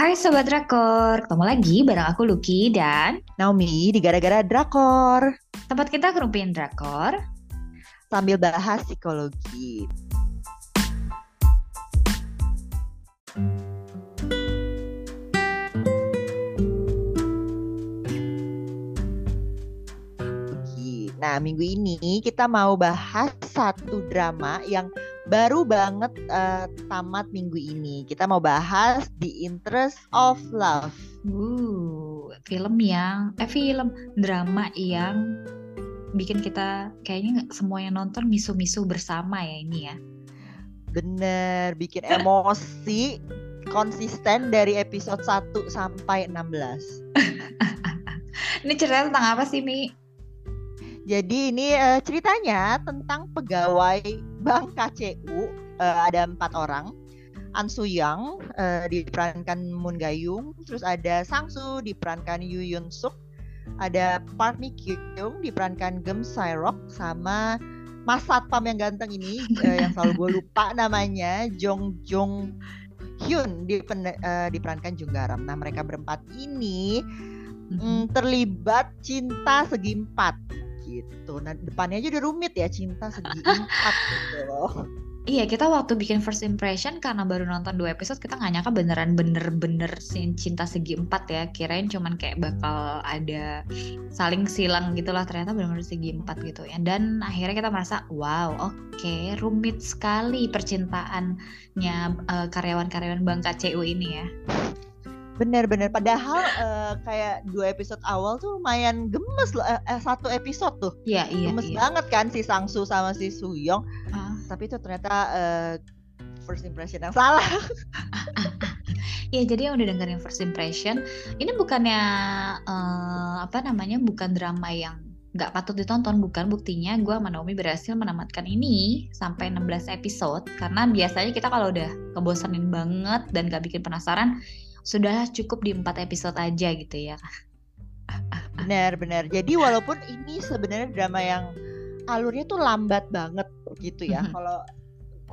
Hai Sobat Drakor, ketemu lagi bareng aku Lucky dan Naomi di Gara-Gara Drakor. tempat kita kerupin Drakor. Sambil bahas psikologi. Nah, minggu ini kita mau bahas satu drama yang baru banget eh, tamat minggu ini. Kita mau bahas The Interest of Love. Uh, film yang, eh film, drama yang bikin kita kayaknya semua yang nonton misu-misu bersama ya ini ya. Bener, bikin emosi konsisten dari episode 1 sampai 16. Ini cerita tentang apa sih Mi? Jadi ini eh, ceritanya tentang pegawai Bank KCU. Eh, ada empat orang. An Soo Young eh, diperankan Moon Gayung, terus ada Sang Soo diperankan Yoo Yun Suk, ada Park Mi Kyung diperankan Gem Sairok sama Mas Satpam yang ganteng ini eh, yang selalu gue lupa namanya Jong Jong Hyun dipen- eh, diperankan Jung Garam. Nah mereka berempat ini mm, terlibat cinta segi empat gitu. Nah depannya aja udah rumit ya cinta segi empat gitu loh. Iya kita waktu bikin first impression karena baru nonton dua episode kita nggak nyangka beneran bener-bener cinta segi empat ya kirain cuman kayak bakal ada saling silang gitulah ternyata bener-bener segi empat gitu ya dan akhirnya kita merasa wow oke rumit sekali percintaannya eh, karyawan-karyawan bank KCU ini ya Bener-bener padahal eh, kayak dua episode awal tuh lumayan gemes loh. Eh, eh, satu episode tuh iya iya gemes iya banget kan si Sangsu sama si Suyong. Ah. Tapi itu ternyata eh, first impression yang salah. Iya, jadi yang udah dengerin first impression, ini bukannya eh, apa namanya, bukan drama yang nggak patut ditonton, bukan buktinya gue sama Naomi berhasil menamatkan ini sampai 16 episode karena biasanya kita kalau udah kebosanin banget dan gak bikin penasaran, sudahlah cukup di 4 episode aja gitu ya. Bener-bener. Jadi walaupun ini sebenarnya drama yang alurnya tuh lambat banget gitu ya. Mhm. Kalau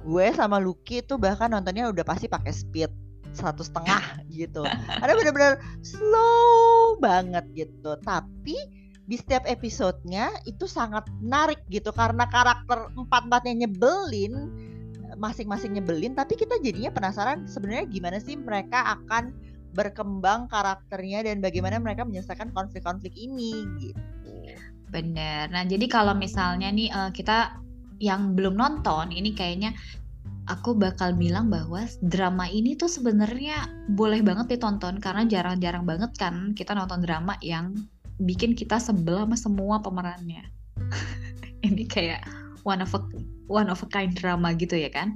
gue sama Lucky itu bahkan nontonnya udah pasti pakai speed satu setengah gitu. Ada bener-bener slow banget gitu. Tapi di setiap episodenya itu sangat menarik gitu karena karakter empat-empatnya nyebelin masing-masing nyebelin tapi kita jadinya penasaran sebenarnya gimana sih mereka akan berkembang karakternya dan bagaimana mereka menyelesaikan konflik-konflik ini gitu. Bener. Nah, jadi kalau misalnya nih eh, kita yang belum nonton, ini kayaknya aku bakal bilang bahwa drama ini tuh sebenarnya boleh banget ditonton karena jarang-jarang banget kan kita nonton drama yang bikin kita sebel sama semua pemerannya. ini kayak one of a one of a kind drama gitu ya kan.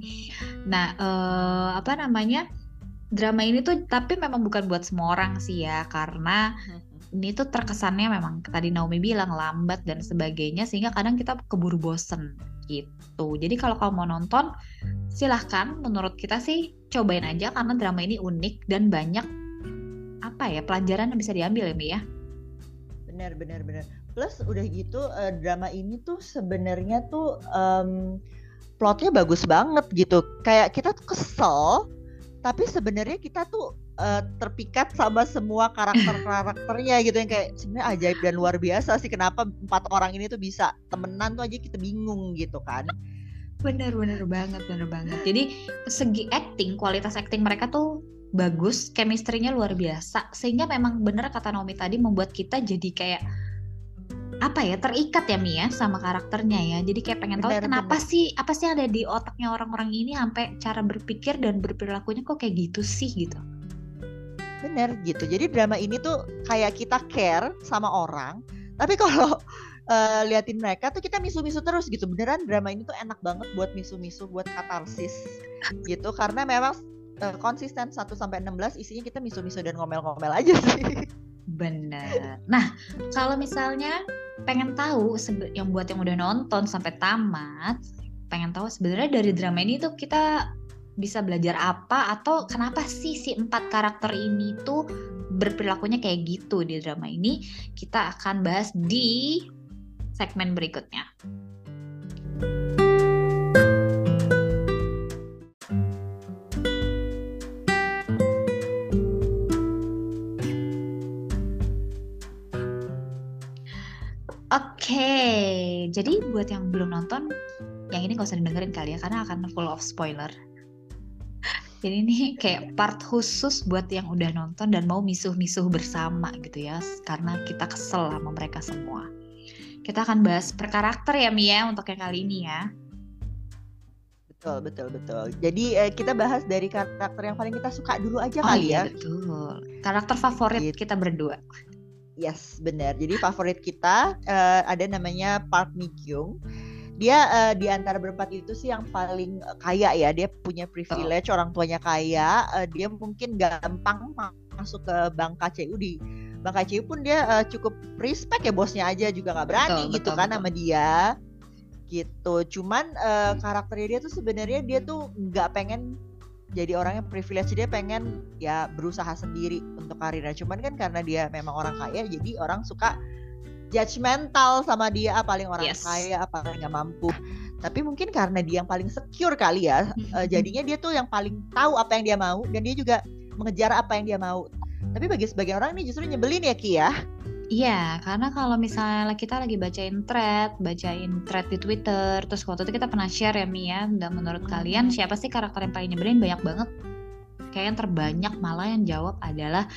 Nah, eh, apa namanya? Drama ini tuh tapi memang bukan buat semua orang sih ya karena ini tuh terkesannya memang tadi Naomi bilang lambat dan sebagainya sehingga kadang kita keburu bosen gitu. Jadi kalau kamu mau nonton silahkan menurut kita sih cobain aja karena drama ini unik dan banyak apa ya pelajaran yang bisa diambil ya Mi ya. Benar benar benar. Plus udah gitu eh, drama ini tuh sebenarnya tuh em, plotnya bagus banget gitu. Kayak kita tuh kesel tapi sebenarnya kita tuh eh, terpikat sama semua karakter-karakternya gitu yang kayak sebenarnya ajaib dan luar biasa sih kenapa empat orang ini tuh bisa temenan tuh aja kita bingung gitu kan. Bener bener banget bener banget. Jadi segi acting kualitas acting mereka tuh bagus, chemistry-nya luar biasa sehingga memang bener kata Naomi tadi membuat kita jadi kayak apa ya terikat ya Mia sama karakternya ya jadi kayak pengen tahu Benar, kenapa benar. sih apa sih ada di otaknya orang-orang ini sampai cara berpikir dan berperilakunya kok kayak gitu sih gitu Bener gitu. Jadi drama ini tuh kayak kita care sama orang, tapi kalau eh, liatin mereka tuh kita misu-misu terus gitu. Beneran drama ini tuh enak banget buat misu-misu, buat katarsis gitu. Karena memang eh, konsisten 1 sampai 16 isinya kita misu-misu dan ngomel-ngomel aja sih. bener nah kalau misalnya pengen tahu yang buat yang udah nonton sampai tamat pengen tahu sebenarnya dari drama ini tuh kita bisa belajar apa atau kenapa sih si empat karakter ini tuh berperilakunya kayak gitu di drama ini kita akan bahas di segmen berikutnya. Jadi buat yang belum nonton, yang ini gak usah didengerin kali ya karena akan full of spoiler. Jadi ini kayak part khusus buat yang udah nonton dan mau misuh-misuh bersama gitu ya, karena kita kesel sama mereka semua. Kita akan bahas per karakter ya Mia untuk yang kali ini ya. Betul, betul, betul. Jadi eh, kita bahas dari karakter yang paling kita suka dulu aja oh, kali iya, ya. Betul. Karakter favorit gitu. kita berdua. Yes, benar. Jadi favorit kita uh, ada namanya Park Mi Kyung dia uh, di antara berempat itu sih yang paling uh, kaya ya. Dia punya privilege oh. orang tuanya kaya. Uh, dia mungkin gampang masuk ke bank KCU di bank KCU pun dia uh, cukup respect ya bosnya aja. Juga nggak berani betul, gitu betul, kan betul. sama dia. Gitu. Cuman uh, karakternya dia tuh sebenarnya dia tuh nggak pengen jadi orang yang privilege dia pengen ya berusaha sendiri untuk karirnya. Cuman kan karena dia memang orang kaya jadi orang suka judgmental sama dia ah, paling orang yes. kaya apa nggak mampu. Tapi mungkin karena dia yang paling secure kali ya uh, jadinya dia tuh yang paling tahu apa yang dia mau dan dia juga mengejar apa yang dia mau. Tapi bagi sebagian orang ini justru nyebelin ya Ki ya Iya, karena kalau misalnya kita lagi bacain thread, bacain thread di Twitter, terus waktu itu kita pernah share ya Mia, dan menurut hmm. kalian siapa sih karakter yang paling nyebelin? Banyak banget. Kayak yang terbanyak malah yang jawab adalah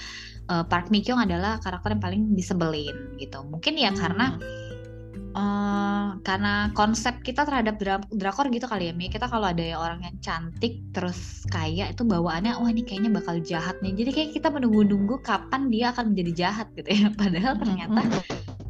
uh, Park Mi Kyung adalah karakter yang paling disebelin gitu. Mungkin ya hmm. karena uh, karena konsep kita terhadap dra drakor gitu kali ya Mi. Kita kalau ada ya orang yang cantik terus kaya itu bawaannya wah ini kayaknya bakal jahat nih. Jadi kayak kita menunggu-nunggu kapan dia akan menjadi jahat gitu ya. Padahal ternyata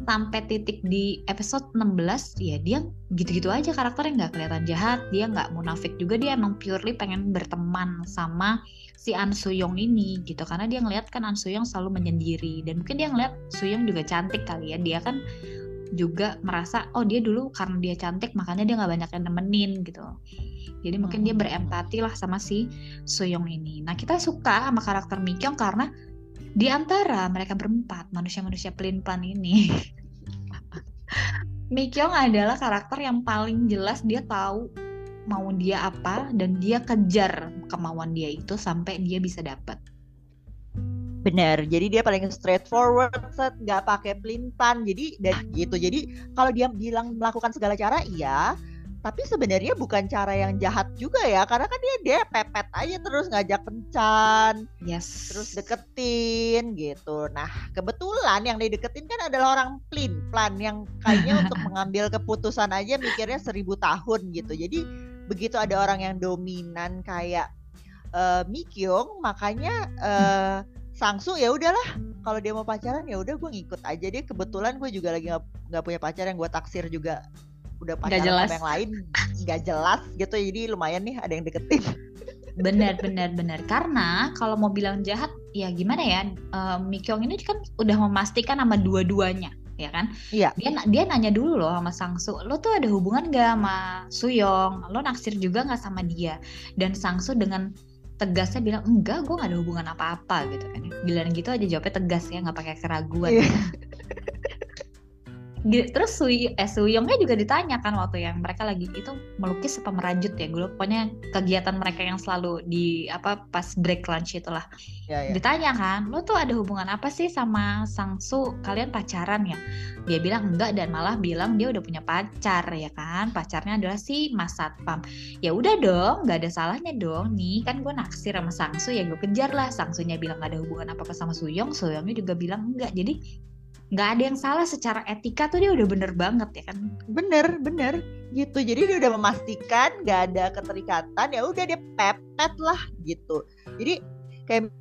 sampai titik di episode 16 ya dia gitu-gitu aja karakternya nggak kelihatan jahat dia nggak munafik juga dia emang purely pengen berteman sama si An Suyong ini gitu karena dia ngeliat kan An Suyong selalu menyendiri dan mungkin dia ngeliat Suyong juga cantik kali ya dia kan juga merasa oh dia dulu karena dia cantik makanya dia nggak banyak yang nemenin gitu jadi mungkin dia hmm. berempati lah sama si Suyong ini nah kita suka sama karakter Mikyong karena di antara mereka berempat manusia-manusia pelin-pelan ini Mikyong adalah karakter yang paling jelas dia tahu mau dia apa dan dia kejar kemauan dia itu sampai dia bisa dapat. Benar, jadi dia paling straightforward, set nggak pakai pelintan, jadi dan gitu. Jadi kalau dia bilang melakukan segala cara, iya, tapi sebenarnya bukan cara yang jahat juga ya karena kan dia dia pepet aja terus ngajak kencan yes. terus deketin gitu. Nah kebetulan yang dideketin kan adalah orang plin plan yang kayaknya untuk mengambil keputusan aja mikirnya seribu tahun gitu. Jadi begitu ada orang yang dominan kayak uh, Mikyung makanya uh, Sangsu ya udahlah. Kalau dia mau pacaran ya udah gue ngikut aja. Deh kebetulan gue juga lagi nggak punya pacar yang gue taksir juga. Udah pacaran jelas. sama yang lain nggak jelas gitu. Jadi lumayan nih ada yang deketin. Benar benar benar. Karena kalau mau bilang jahat ya gimana ya? Uh, Mikyong ini kan udah memastikan sama dua-duanya ya kan? Iya. Dia dia nanya dulu loh sama Sangsu lo tuh ada hubungan gak sama Suyong? Lo naksir juga nggak sama dia? Dan Sangsu dengan tegasnya bilang enggak gue gak ada hubungan apa-apa gitu kan bilang gitu aja jawabnya tegas ya nggak pakai keraguan iya. terus Sui eh Suyongnya juga ditanya kan waktu yang mereka lagi itu melukis apa merajut ya gue pokoknya kegiatan mereka yang selalu di apa pas break lunch itulah. Ya, ya. ditanya kan lo tuh ada hubungan apa sih sama Sang Su? Kalian pacaran ya? Dia bilang enggak dan malah bilang dia udah punya pacar ya kan? Pacarnya adalah si Mas Satpam. Ya udah dong nggak ada salahnya dong. Nih kan gue naksir sama Sang Su ya gue kejar lah. Sang Sunya bilang gak ada hubungan apa apa sama Suyong Suyongnya juga bilang enggak. Jadi nggak ada yang salah secara etika tuh dia udah bener banget ya kan? Bener bener. Gitu. Jadi dia udah memastikan nggak ada keterikatan ya udah dia pepet lah gitu. Jadi kayak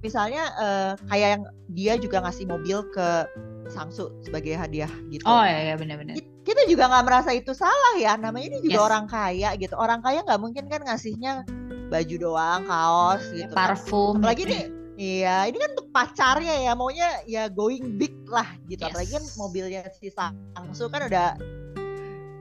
misalnya uh, kayak yang dia juga ngasih mobil ke Sangsu sebagai hadiah gitu. Oh ya ya benar-benar kita juga nggak merasa itu salah ya. Namanya ini juga yes. orang kaya gitu. Orang kaya nggak mungkin kan ngasihnya baju doang kaos gitu kan. parfum kan. apalagi nih Iya, ini kan untuk pacarnya ya, maunya ya going big lah gitu. Yes. Apalagi kan mobilnya si Sangsu kan udah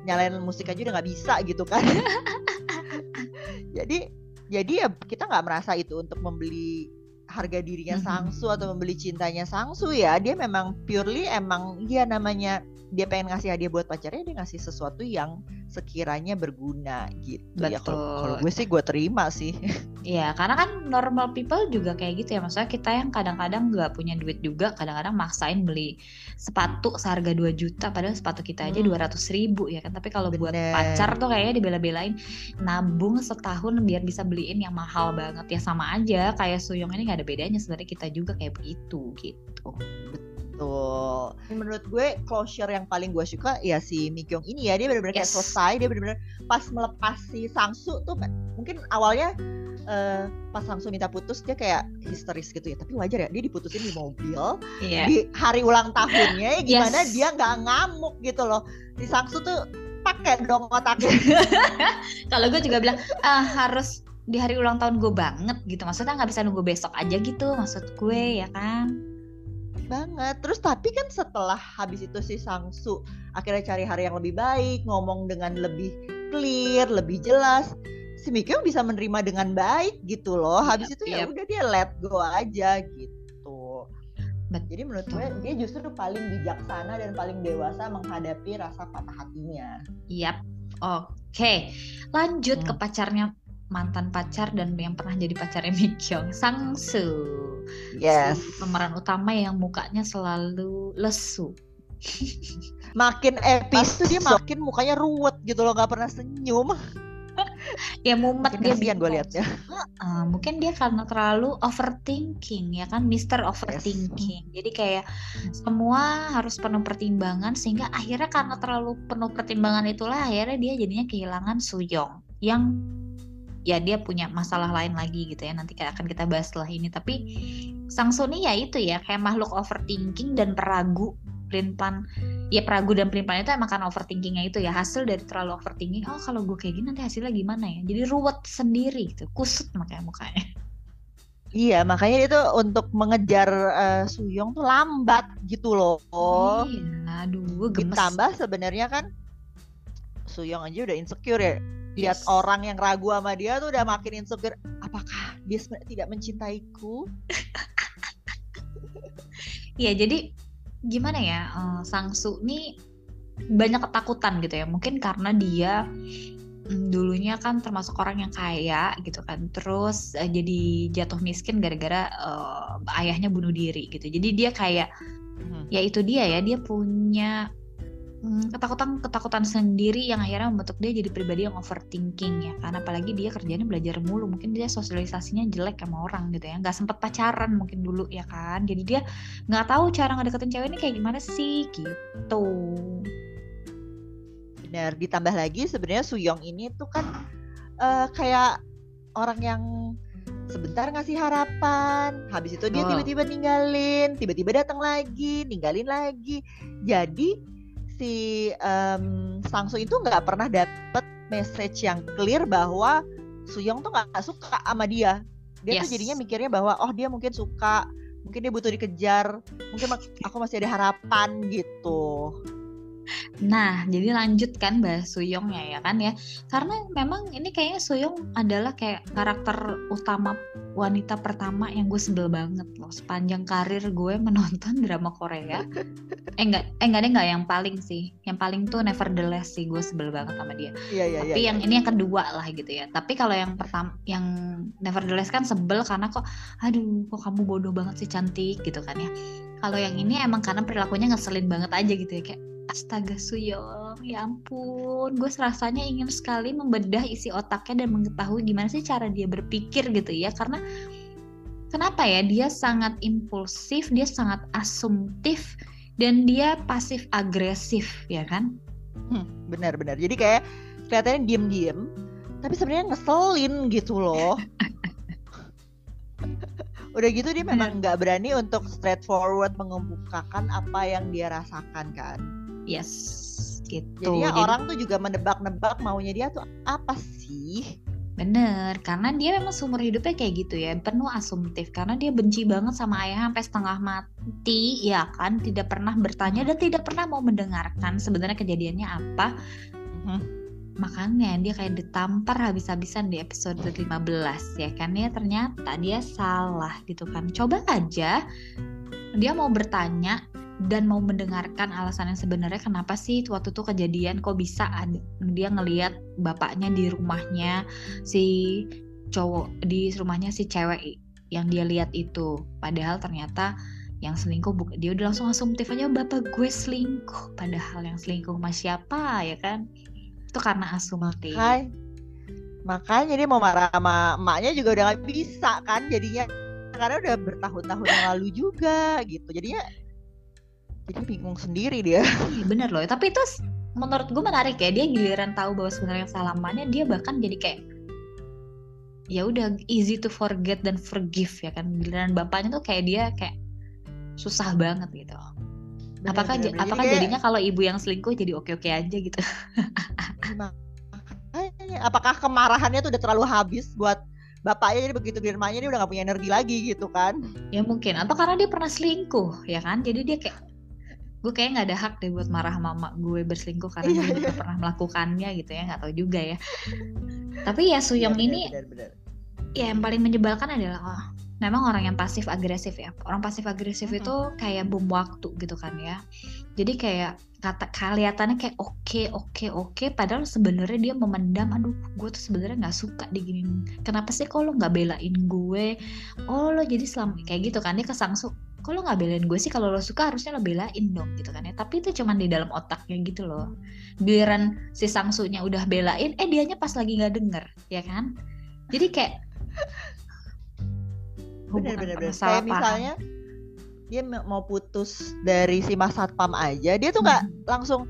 nyalain musik aja udah nggak bisa gitu kan. jadi jadi ya kita nggak merasa itu untuk membeli harga dirinya Sangsu atau membeli cintanya Sangsu ya. Dia memang purely emang dia namanya dia pengen ngasih hadiah buat pacarnya dia ngasih sesuatu yang sekiranya berguna gitu ya Betul. kalau kalau gue sih gue terima sih Iya, karena kan normal people juga kayak gitu ya. Maksudnya kita yang kadang-kadang nggak punya duit juga, kadang-kadang maksain beli sepatu seharga 2 juta, padahal sepatu kita aja Hmm. dua ratus ribu ya kan. Tapi kalau buat pacar tuh kayaknya dibela-belain nabung setahun biar bisa beliin yang mahal banget. Ya sama aja, kayak Suyong ini nggak ada bedanya sebenarnya kita juga kayak begitu gitu. Tuh. Menurut gue closure yang paling gue suka ya si Mikyong ini ya dia benar-benar kayak Yes. selesai dia benar-benar pas melepas si Sangsu tuh mungkin awalnya eh, pas Sangsu minta putus dia kayak histeris gitu ya tapi wajar ya dia diputusin di mobil Iya. di hari ulang tahunnya ya gimana Yes. dia nggak ngamuk gitu loh si Sangsu tuh pakai dong otaknya Kalau gue juga bilang ah harus di hari ulang tahun gue banget gitu. Maksudnya nggak bisa nunggu besok aja gitu maksud gue ya kan. Banget terus tapi kan setelah habis itu si Sangsu akhirnya cari hari yang lebih baik ngomong dengan lebih clear lebih jelas si Mikyong bisa menerima dengan baik gitu loh habis Yap, itu ya yap. udah dia let go aja gitu Bet- jadi menurut gue dia justru paling bijaksana dan paling dewasa menghadapi rasa patah hatinya Yap. Oke. Lanjut ke Hmm. pacarnya mantan pacar dan yang pernah jadi pacarnya Mikyong, Sangsu. yes Si pemeran utama yang mukanya selalu lesu. makin episode tuh dia makin mukanya ruwet gitu loh nggak pernah senyum Ya mumet makin dia kasihan gue liatnya Eh, mungkin dia karena terlalu overthinking ya kan, Mister Overthinking. Jadi kayak semua harus penuh pertimbangan sehingga akhirnya karena terlalu penuh pertimbangan itulah akhirnya dia jadinya kehilangan Suyong yang ya dia punya masalah lain lagi gitu ya nanti akan kita bahas setelah ini. Tapi Sang Suni ya itu ya kayak makhluk overthinking dan peragu pelin-pelan ya peragu dan pelin-pelan itu emang karena overthinkingnya itu ya hasil dari terlalu overthinking. Oh kalau gue kayak gini nanti hasilnya gimana ya? Jadi ruwet sendiri gitu kusut makanya mukanya. Iya, makanya dia tuh untuk mengejar eh, Suyong tuh lambat gitu loh. iya aduh gue gemes. Ditambah sebenarnya kan Suyong aja udah insecure ya. Lihat Yes. orang yang ragu sama dia tuh udah makin insecure. Apakah dia sebenarnya tidak mencintaiku? ya jadi gimana ya eh, Sangsu nih banyak ketakutan gitu ya mungkin karena dia mm, dulunya kan termasuk orang yang kaya gitu kan terus eh, jadi jatuh miskin gara-gara eh, ayahnya bunuh diri gitu jadi dia kayak Mhm. ya itu dia ya dia punya mm, ketakutan ketakutan sendiri yang akhirnya membentuk dia jadi pribadi yang overthinking ya karena apalagi dia kerjanya belajar mulu mungkin dia sosialisasinya jelek sama orang gitu ya nggak sempet pacaran mungkin dulu ya kan jadi dia nggak tahu cara ngedeketin cewek ini kayak gimana sih gitu Benar. Ditambah lagi sebenarnya Suyong ini tuh kan eh, kayak orang yang sebentar ngasih harapan, habis itu dia Oh. tiba-tiba ninggalin, tiba-tiba datang lagi, ninggalin lagi. Jadi si em, Sangsu itu nggak pernah dapet message yang clear bahwa Suyong tuh nggak suka sama dia. Dia tuh Yes. jadinya mikirnya bahwa oh dia mungkin suka, mungkin dia butuh dikejar, mungkin aku masih ada harapan gitu. Nah, jadi lanjut kan bahas Suyongnya ya kan ya. Karena memang ini kayaknya Suyong adalah kayak karakter utama wanita pertama yang gue sebel banget loh. Sepanjang karir gue menonton drama Korea. eh enggak, eh enggak deh enggak yang paling sih. Yang paling tuh Nevertheless sih gue sebel banget sama dia. Iya iya Tapi iya. yang ini yang kedua lah gitu ya. Tapi kalau yang pertama yang Nevertheless kan sebel karena kok aduh kok kamu bodoh banget sih cantik gitu kan ya. Kalau yang ini emang karena perilakunya ngeselin banget aja gitu ya kayak astaga Suyong ya ampun gue rasanya ingin sekali membedah isi otaknya dan mengetahui gimana sih cara dia berpikir gitu ya karena kenapa ya dia sangat impulsif dia sangat asumtif dan dia pasif agresif ya kan Hmm, benar-benar. Jadi kayak kelihatannya diem-diem, tapi sebenarnya ngeselin gitu loh. Udah gitu dia memang nggak berani untuk straightforward mengemukakan apa yang dia rasakan kan. Yes gitu Jadi- orang tuh juga menebak-nebak maunya dia tuh apa sih? Bener, karena dia memang seumur hidupnya kayak gitu ya, penuh asumtif. Karena dia benci banget sama ayah sampai setengah mati, ya kan, tidak pernah bertanya dan tidak pernah mau mendengarkan sebenarnya kejadiannya apa. Mhm. Makanya dia kayak ditampar habis-habisan di episode 15 ya kan ya ternyata dia salah gitu kan. Coba aja dia mau bertanya dan mau mendengarkan alasan yang sebenarnya kenapa sih waktu itu kejadian kok bisa ada, dia ngelihat bapaknya di rumahnya si cowok di rumahnya si cewek yang dia lihat itu. Padahal ternyata yang selingkuh dia udah langsung asumtif aja bapak gue selingkuh. Padahal yang selingkuh sama siapa ya kan? Itu karena asumtif. Hai. makanya dia mau marah sama emaknya juga udah gak bisa kan jadinya karena udah bertahun-tahun yang lalu juga gitu. Jadinya jadi bingung sendiri dia. Iya bener loh. Tapi itu menurut gue menarik ya dia giliran tahu bahwa sebenarnya salamannya dia bahkan jadi kayak ya udah easy to forget dan forgive ya kan. Giliran bapaknya tuh kayak dia kayak susah banget gitu. Bener, apakah bener, bener. apakah jadi jadinya kalau ibu yang selingkuh jadi oke oke aja gitu? Apakah kemarahannya tuh udah terlalu habis buat bapaknya? Jadi begitu di rumahnya dia udah gak punya energi lagi gitu kan? Ya mungkin. Atau karena dia pernah selingkuh ya kan? Jadi dia kayak gue kayak nggak ada hak deh buat marah mama gue berselingkuh karena iya, dia iya. pernah melakukannya gitu ya nggak tahu juga ya tapi ya Suyong ya, ini bener, bener. ya yang paling menyebalkan adalah oh, memang orang yang pasif agresif ya orang pasif agresif hmm. itu kayak bom waktu gitu kan ya jadi kayak kata kelihatannya kayak oke okay, oke okay, oke okay, padahal sebenarnya dia memendam aduh gue tuh sebenarnya nggak suka diginin kenapa sih kalau nggak belain gue oh lo jadi selama kayak gitu kan dia kesangsu kok lo nggak belain gue sih? Kalau lo suka harusnya lo belain dong gitu kan ya. Tapi itu cuman di dalam otaknya gitu loh. Biaran si sangsunya udah belain eh dianya pas lagi nggak denger ya kan? Jadi kayak bener-bener kayak misalnya dia mau putus dari si mas satpam aja dia tuh nggak hmm. langsung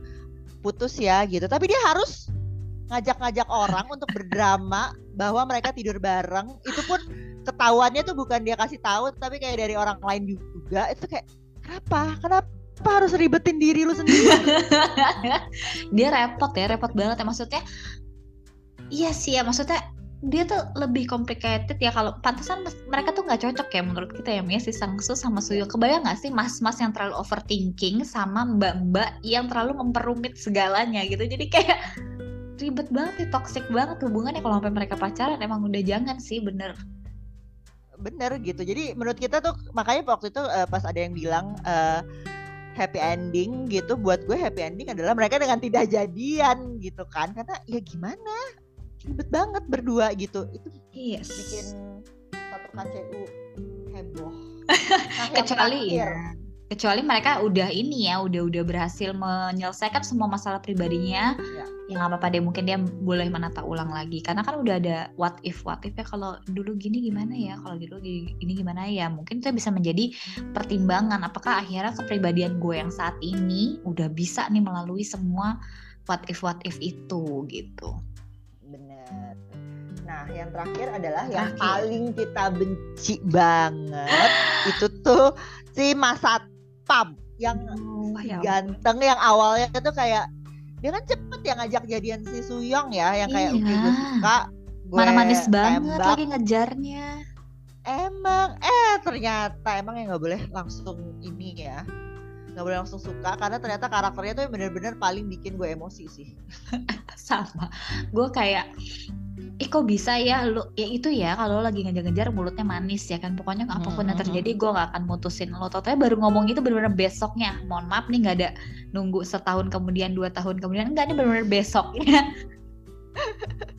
putus ya gitu. Tapi dia harus ngajak-ngajak orang untuk berdrama bahwa mereka tidur bareng. Itu pun ketahuannya tuh bukan dia kasih tahu tapi kayak dari orang lain juga itu kayak kenapa? Kenapa harus ribetin diri lu sendiri? Dia repot ya repot banget ya. Maksudnya iya sih ya maksudnya dia tuh lebih complicated ya. Kalau pantesan mereka tuh nggak cocok ya menurut kita ya Mia si Sangsu sama Suyo. Kebayang nggak sih mas-mas yang terlalu overthinking sama mbak-mbak yang terlalu memperumit segalanya gitu? Jadi kayak ribet banget ya toxic banget hubungannya. Kalau sampai mereka pacaran emang udah jangan sih bener bener gitu. Jadi menurut kita tuh makanya waktu itu uh, pas ada yang bilang uh, happy ending gitu buat gue happy ending adalah mereka dengan tidak jadian gitu kan. Karena ya gimana? Ribet banget berdua gitu. Itu yes. bikin satu KCU heboh. Nah, kecuali ya kecuali mereka udah ini ya udah udah berhasil menyelesaikan semua masalah pribadinya. Ya, ya nggak apa-apa deh mungkin dia boleh menata ulang lagi. Karena kan udah ada what if what if ya. Kalau dulu gini gimana ya? Kalau dulu gini gimana ya? Mungkin itu bisa menjadi pertimbangan. Apakah akhirnya kepribadian gue yang saat ini udah bisa nih melalui semua what if what if itu gitu. Bener. Nah yang terakhir adalah terakhir. yang paling kita benci banget itu tuh si Masat Pam yang oh, ya ganteng yang awalnya itu kayak dia kan cepet ya ngajak jadian si Suyong ya yang kayak iya. gue suka gue mana manis banget tembak. lagi ngejarnya emang eh ternyata emang yang nggak boleh langsung ini ya nggak boleh langsung suka karena ternyata karakternya tuh bener-bener paling bikin gue emosi sih sama gue kayak eh kok bisa ya? Lo ya itu ya kalau lagi ngejar-ngejar mulutnya manis ya kan. Pokoknya apa pun yang terjadi gue gak akan mutusin lo. Totalnya baru ngomong itu benar-benar besoknya. Mohon maaf nih nggak ada nunggu setahun kemudian dua tahun kemudian. Enggak ini benar-benar besoknya.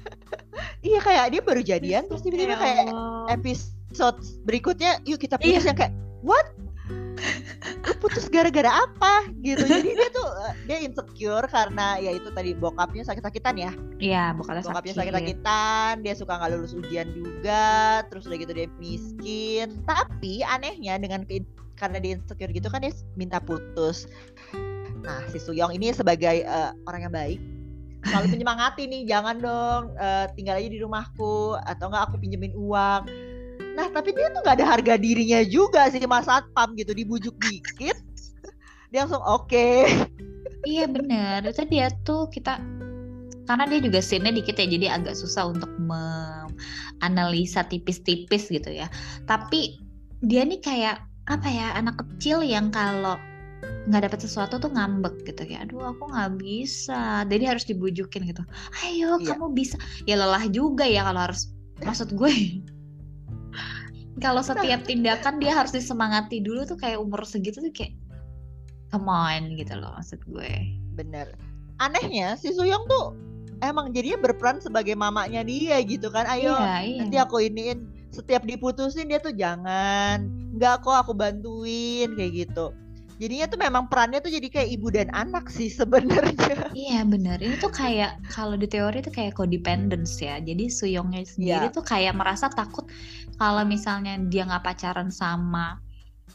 Iya kayak dia baru jadian terus tiba-tiba ya kayak episode berikutnya yuk kita putus iya. yang kayak what lu putus gara-gara apa? Gitu. Jadi dia tuh eh, dia insecure karena ya itu tadi bokapnya sakit-sakitan ya? Iya bokapnya, bokapnya sakit-sakitan dia suka nggak lulus ujian juga terus udah gitu dia miskin. Tapi anehnya dengan karena dia insecure gitu kan dia minta putus. Nah si Suyong ini sebagai uh, orang yang baik selalu menyemangati nih jangan dong uh, tinggal aja di rumahku atau enggak aku pinjemin uang Nah tapi dia tuh gak ada harga dirinya juga sih Mas Satpam gitu dibujuk dikit dia langsung oke. Okay. Iya bener itu dia tuh kita karena dia juga scene dikit ya jadi agak susah untuk menganalisa tipis-tipis gitu ya. Tapi dia nih kayak apa ya anak kecil yang kalau nggak dapat sesuatu tuh ngambek gitu ya aduh aku nggak bisa jadi harus dibujukin gitu ayo iya. kamu bisa ya lelah juga ya kalau harus maksud gue kalau setiap tindakan dia harus disemangati dulu tuh kayak umur segitu tuh kayak come on gitu loh maksud gue. Bener. Anehnya si Suyong tuh emang jadinya berperan sebagai mamanya dia gitu kan. Ayo iya, iya. nanti aku iniin. Setiap diputusin dia tuh jangan. Nggak kok aku bantuin kayak gitu. Jadinya tuh memang perannya tuh jadi kayak ibu dan anak sih sebenarnya. Iya benar ini tuh kayak kalau di teori tuh kayak codependence ya. Jadi Suyongnya sendiri yeah. tuh kayak merasa takut kalau misalnya dia nggak pacaran sama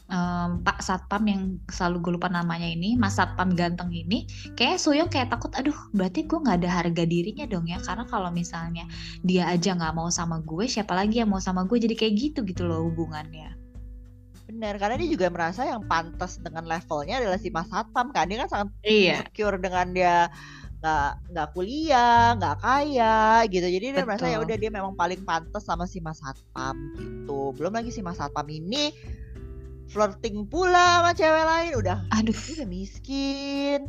um, Pak Satpam yang selalu gue lupa namanya ini, Mas Satpam ganteng ini, kayak Suyong kayak takut, aduh berarti gue nggak ada harga dirinya dong ya, karena kalau misalnya dia aja nggak mau sama gue, siapa lagi yang mau sama gue, jadi kayak gitu gitu loh hubungannya. Benar, karena dia juga merasa yang pantas dengan levelnya adalah si Mas Satpam kan, dia kan sangat iya. secure dengan dia nggak nggak kuliah nggak kaya gitu. Jadi dia merasa ya udah dia memang paling pantas sama si Mas Satpam gitu. Belum lagi si Mas Satpam ini flirting pula sama cewek lain. Udah aduh. udah miskin.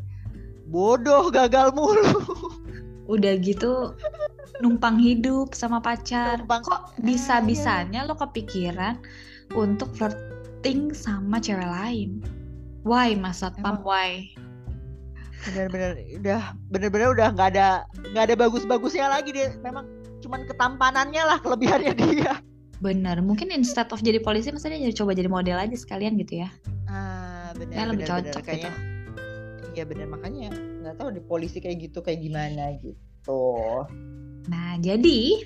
Bodoh gagal mulu. Udah gitu numpang hidup sama pacar. Numpang, kok bisa bisanya iya. lo kepikiran untuk flirting sama cewek lain? Why mas satpam? Why bener-bener udah bener-bener udah nggak ada nggak ada bagus-bagusnya lagi dia memang cuman ketampanannya lah kelebihannya dia Bener, mungkin instead of jadi polisi maksudnya jadi coba jadi model aja sekalian gitu ya. Ah, bener. Kayak lebih cocok bener. gitu. Iya bener, makanya nggak tahu di polisi kayak gitu kayak gimana gitu. Nah, jadi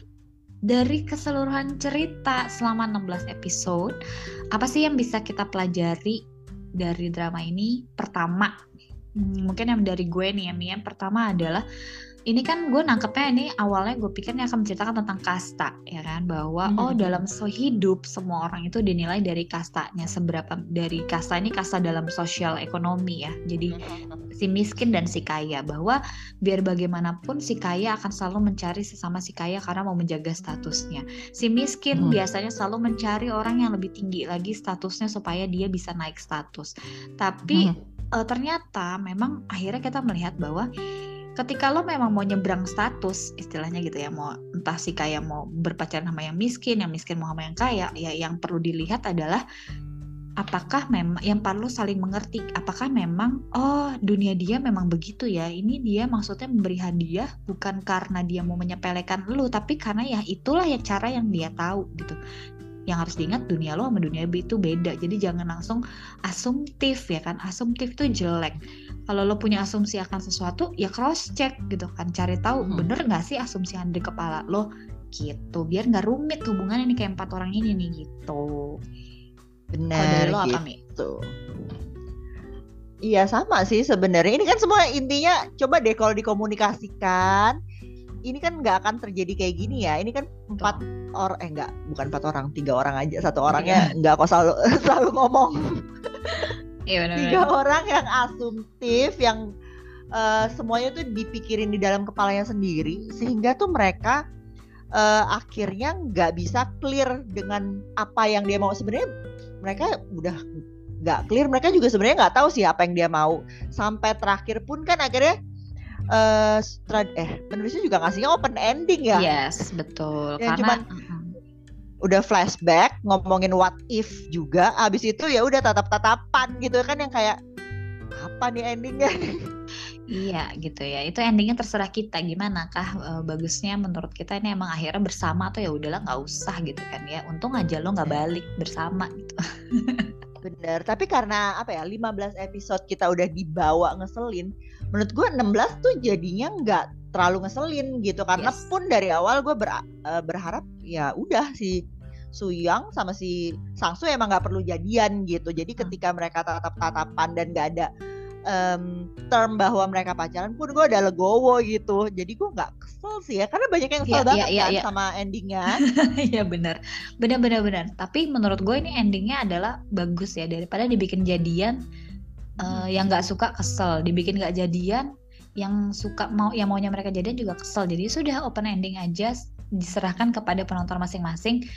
dari keseluruhan cerita selama 16 episode, apa sih yang bisa kita pelajari dari drama ini? Pertama, hmm, mungkin yang dari gue nih, yang pertama adalah ini kan gue nangkepnya ini awalnya gue pikir ini akan menceritakan tentang kasta ya kan bahwa hmm. oh dalam hidup semua orang itu dinilai dari kastanya seberapa dari kasta ini kasta dalam sosial ekonomi ya jadi hmm. si miskin dan si kaya bahwa biar bagaimanapun si kaya akan selalu mencari sesama si kaya karena mau menjaga statusnya si miskin hmm. biasanya selalu mencari orang yang lebih tinggi lagi statusnya supaya dia bisa naik status tapi hmm. Uh, ternyata memang akhirnya kita melihat bahwa ketika lo memang mau nyebrang status istilahnya gitu ya mau entah si kaya mau berpacaran sama yang miskin yang miskin mau sama yang kaya ya yang perlu dilihat adalah apakah memang yang perlu saling mengerti apakah memang oh dunia dia memang begitu ya? Ini dia maksudnya memberi hadiah bukan karena dia mau menyepelekan lo tapi karena ya itulah ya cara yang dia tahu gitu yang harus diingat dunia lo sama dunia itu beda. Jadi jangan langsung asumtif ya kan. Asumtif itu jelek. Kalau lo punya asumsi akan sesuatu ya cross check gitu kan. Cari tahu hmm. bener nggak sih asumsi yang di kepala lo? Gitu. Biar nggak rumit hubungan ini kayak empat orang ini nih gitu. Benar lo apa gitu. Iya sama sih sebenarnya. Ini kan semua intinya coba deh kalau dikomunikasikan ini kan nggak akan terjadi kayak gini ya. Ini kan empat orang eh enggak bukan empat orang tiga orang aja. Satu orangnya nggak kok selalu selalu ngomong. Iya, bener, tiga orang yang asumtif yang uh, semuanya tuh dipikirin di dalam kepalanya sendiri sehingga tuh mereka uh, akhirnya nggak bisa clear dengan apa yang dia mau. Sebenarnya mereka udah nggak clear. Mereka juga sebenarnya nggak tahu sih apa yang dia mau. Sampai terakhir pun kan akhirnya uh, eh penulisnya juga ngasihnya open ending ya yes betul yang karena cuman, udah flashback ngomongin what if juga abis itu ya udah tatap-tatapan gitu kan yang kayak apa nih endingnya Iya gitu ya. Itu endingnya terserah kita gimana kah e, bagusnya menurut kita ini emang akhirnya bersama atau ya udahlah nggak usah gitu kan ya. Untung aja lo nggak balik bersama gitu. Bener, tapi karena apa ya 15 episode kita udah dibawa ngeselin, menurut gue 16 tuh jadinya nggak terlalu ngeselin gitu karena yes. pun dari awal gue ber, uh, berharap ya udah si Suyang sama si Sangsu emang nggak perlu jadian gitu jadi hmm. ketika mereka tatap tatapan dan nggak ada um, term bahwa mereka pacaran pun gue udah legowo gitu. Jadi gue nggak kesel sih ya karena banyak yang kesel yeah, banget yeah, kan yeah. sama endingnya. Iya benar. Benar benar benar. Tapi menurut gue ini endingnya adalah bagus ya daripada dibikin jadian uh, yang nggak suka kesel. Dibikin nggak jadian yang suka mau yang maunya mereka jadian juga kesel. Jadi sudah open ending aja diserahkan kepada penonton masing-masing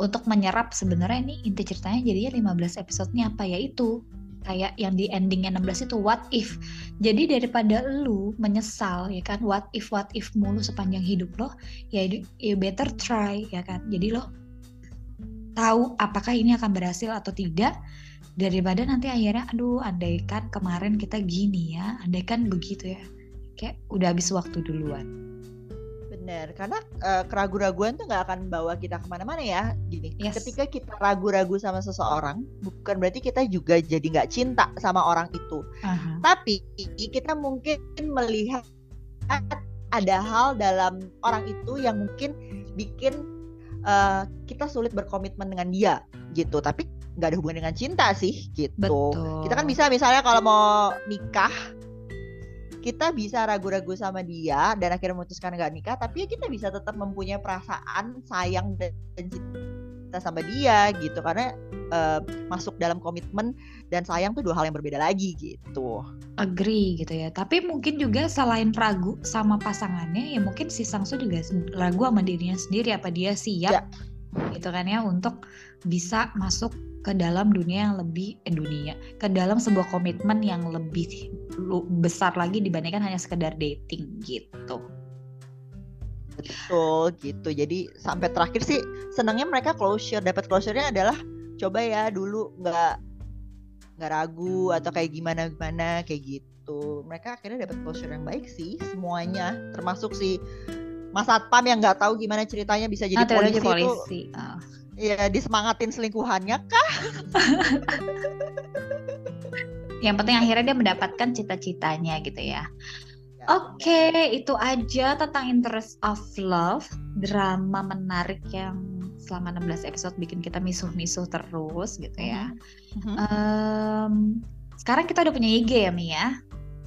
untuk menyerap. Sebenarnya ini inti ceritanya jadinya 15 episode ini apa ya itu kayak yang di endingnya 16 itu what if? Jadi daripada lu menyesal ya kan? What if what if mulu sepanjang hidup lo ya you better try ya kan? Jadi lo tahu apakah ini akan berhasil atau tidak daripada nanti akhirnya aduh andaikan kemarin kita gini ya andaikan begitu ya. Kayak udah habis waktu duluan bener karena uh, keraguan-raguan tuh nggak akan bawa kita ke mana-mana ya gini. Yes. ketika kita ragu-ragu sama seseorang bukan berarti kita juga jadi nggak cinta sama orang itu. Aha. tapi kita mungkin melihat ada hal dalam orang itu yang mungkin bikin uh, kita sulit berkomitmen dengan dia gitu. Tapi nggak ada hubungan dengan cinta sih gitu. Betul kita kan bisa misalnya kalau mau nikah kita bisa ragu-ragu sama dia dan akhirnya memutuskan nggak nikah tapi ya kita bisa tetap mempunyai perasaan sayang dan cinta sama dia gitu. Karena uh, masuk dalam komitmen dan sayang tuh dua hal yang berbeda lagi gitu. Agree gitu ya. Tapi mungkin juga selain ragu sama pasangannya ya mungkin si Sangsu juga ragu sama dirinya sendiri apa dia siap Ya. gitu kan ya untuk bisa masuk ke dalam dunia yang lebih eh, dunia ke dalam sebuah komitmen yang lebih besar lagi dibandingkan hanya sekedar dating gitu. Betul gitu. Jadi sampai terakhir sih senangnya mereka closure dapat closure-nya adalah coba ya dulu nggak nggak ragu atau kayak gimana gimana kayak gitu. Mereka akhirnya dapat closure yang baik sih semuanya. Termasuk si Mas Satpam yang nggak tahu gimana ceritanya bisa jadi Nah, teorinya polisi, itu polisi ah. Ya disemangatin selingkuhannya kah yang penting akhirnya dia mendapatkan cita-citanya gitu ya Ya, Oke, itu aja tentang Interest of Love, drama menarik yang selama 16 episode bikin kita misuh-misuh terus gitu ya. Mhm. Em, sekarang kita udah punya IG ya Mi ya?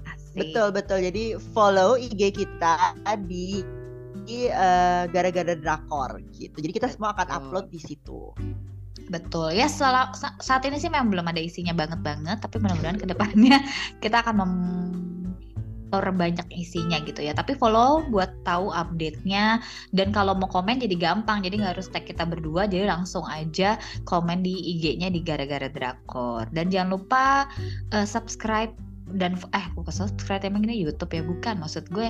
Asik. betul betul jadi follow IG kita di di, eh, gara-gara drakor gitu. Jadi kita semua akan upload di situ. Betul. Ya sa- saat ini sih memang belum ada isinya banget banget, tapi mudah-mudahan ke depannya kita akan memperbanyak isinya gitu ya. Tapi follow buat tahu update-nya. Dan kalau mau komen jadi gampang, jadi nggak harus tag kita berdua, jadi langsung aja komen di IG-nya di gara-gara drakor. Dan jangan lupa eh, subscribe dan eh bukan subscribe emang ini YouTube ya bukan maksud gue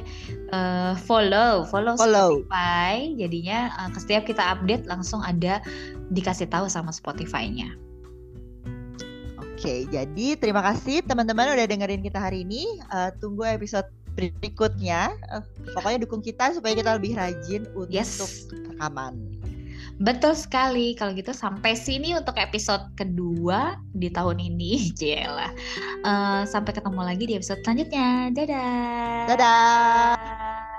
eh, follow follow follow Spotify jadinya eh, setiap kita update langsung ada dikasih tahu sama Spotify-nya. Oke, jadi terima kasih teman-teman udah dengerin kita hari ini. Eh, tunggu episode berikutnya. Eh, pokoknya dukung kita supaya kita lebih rajin untuk Yes. rekaman. Betul sekali. Kalau gitu sampai sini untuk episode kedua di tahun ini, Jela. Eh, sampai ketemu lagi di episode selanjutnya. Dadah. Dadah.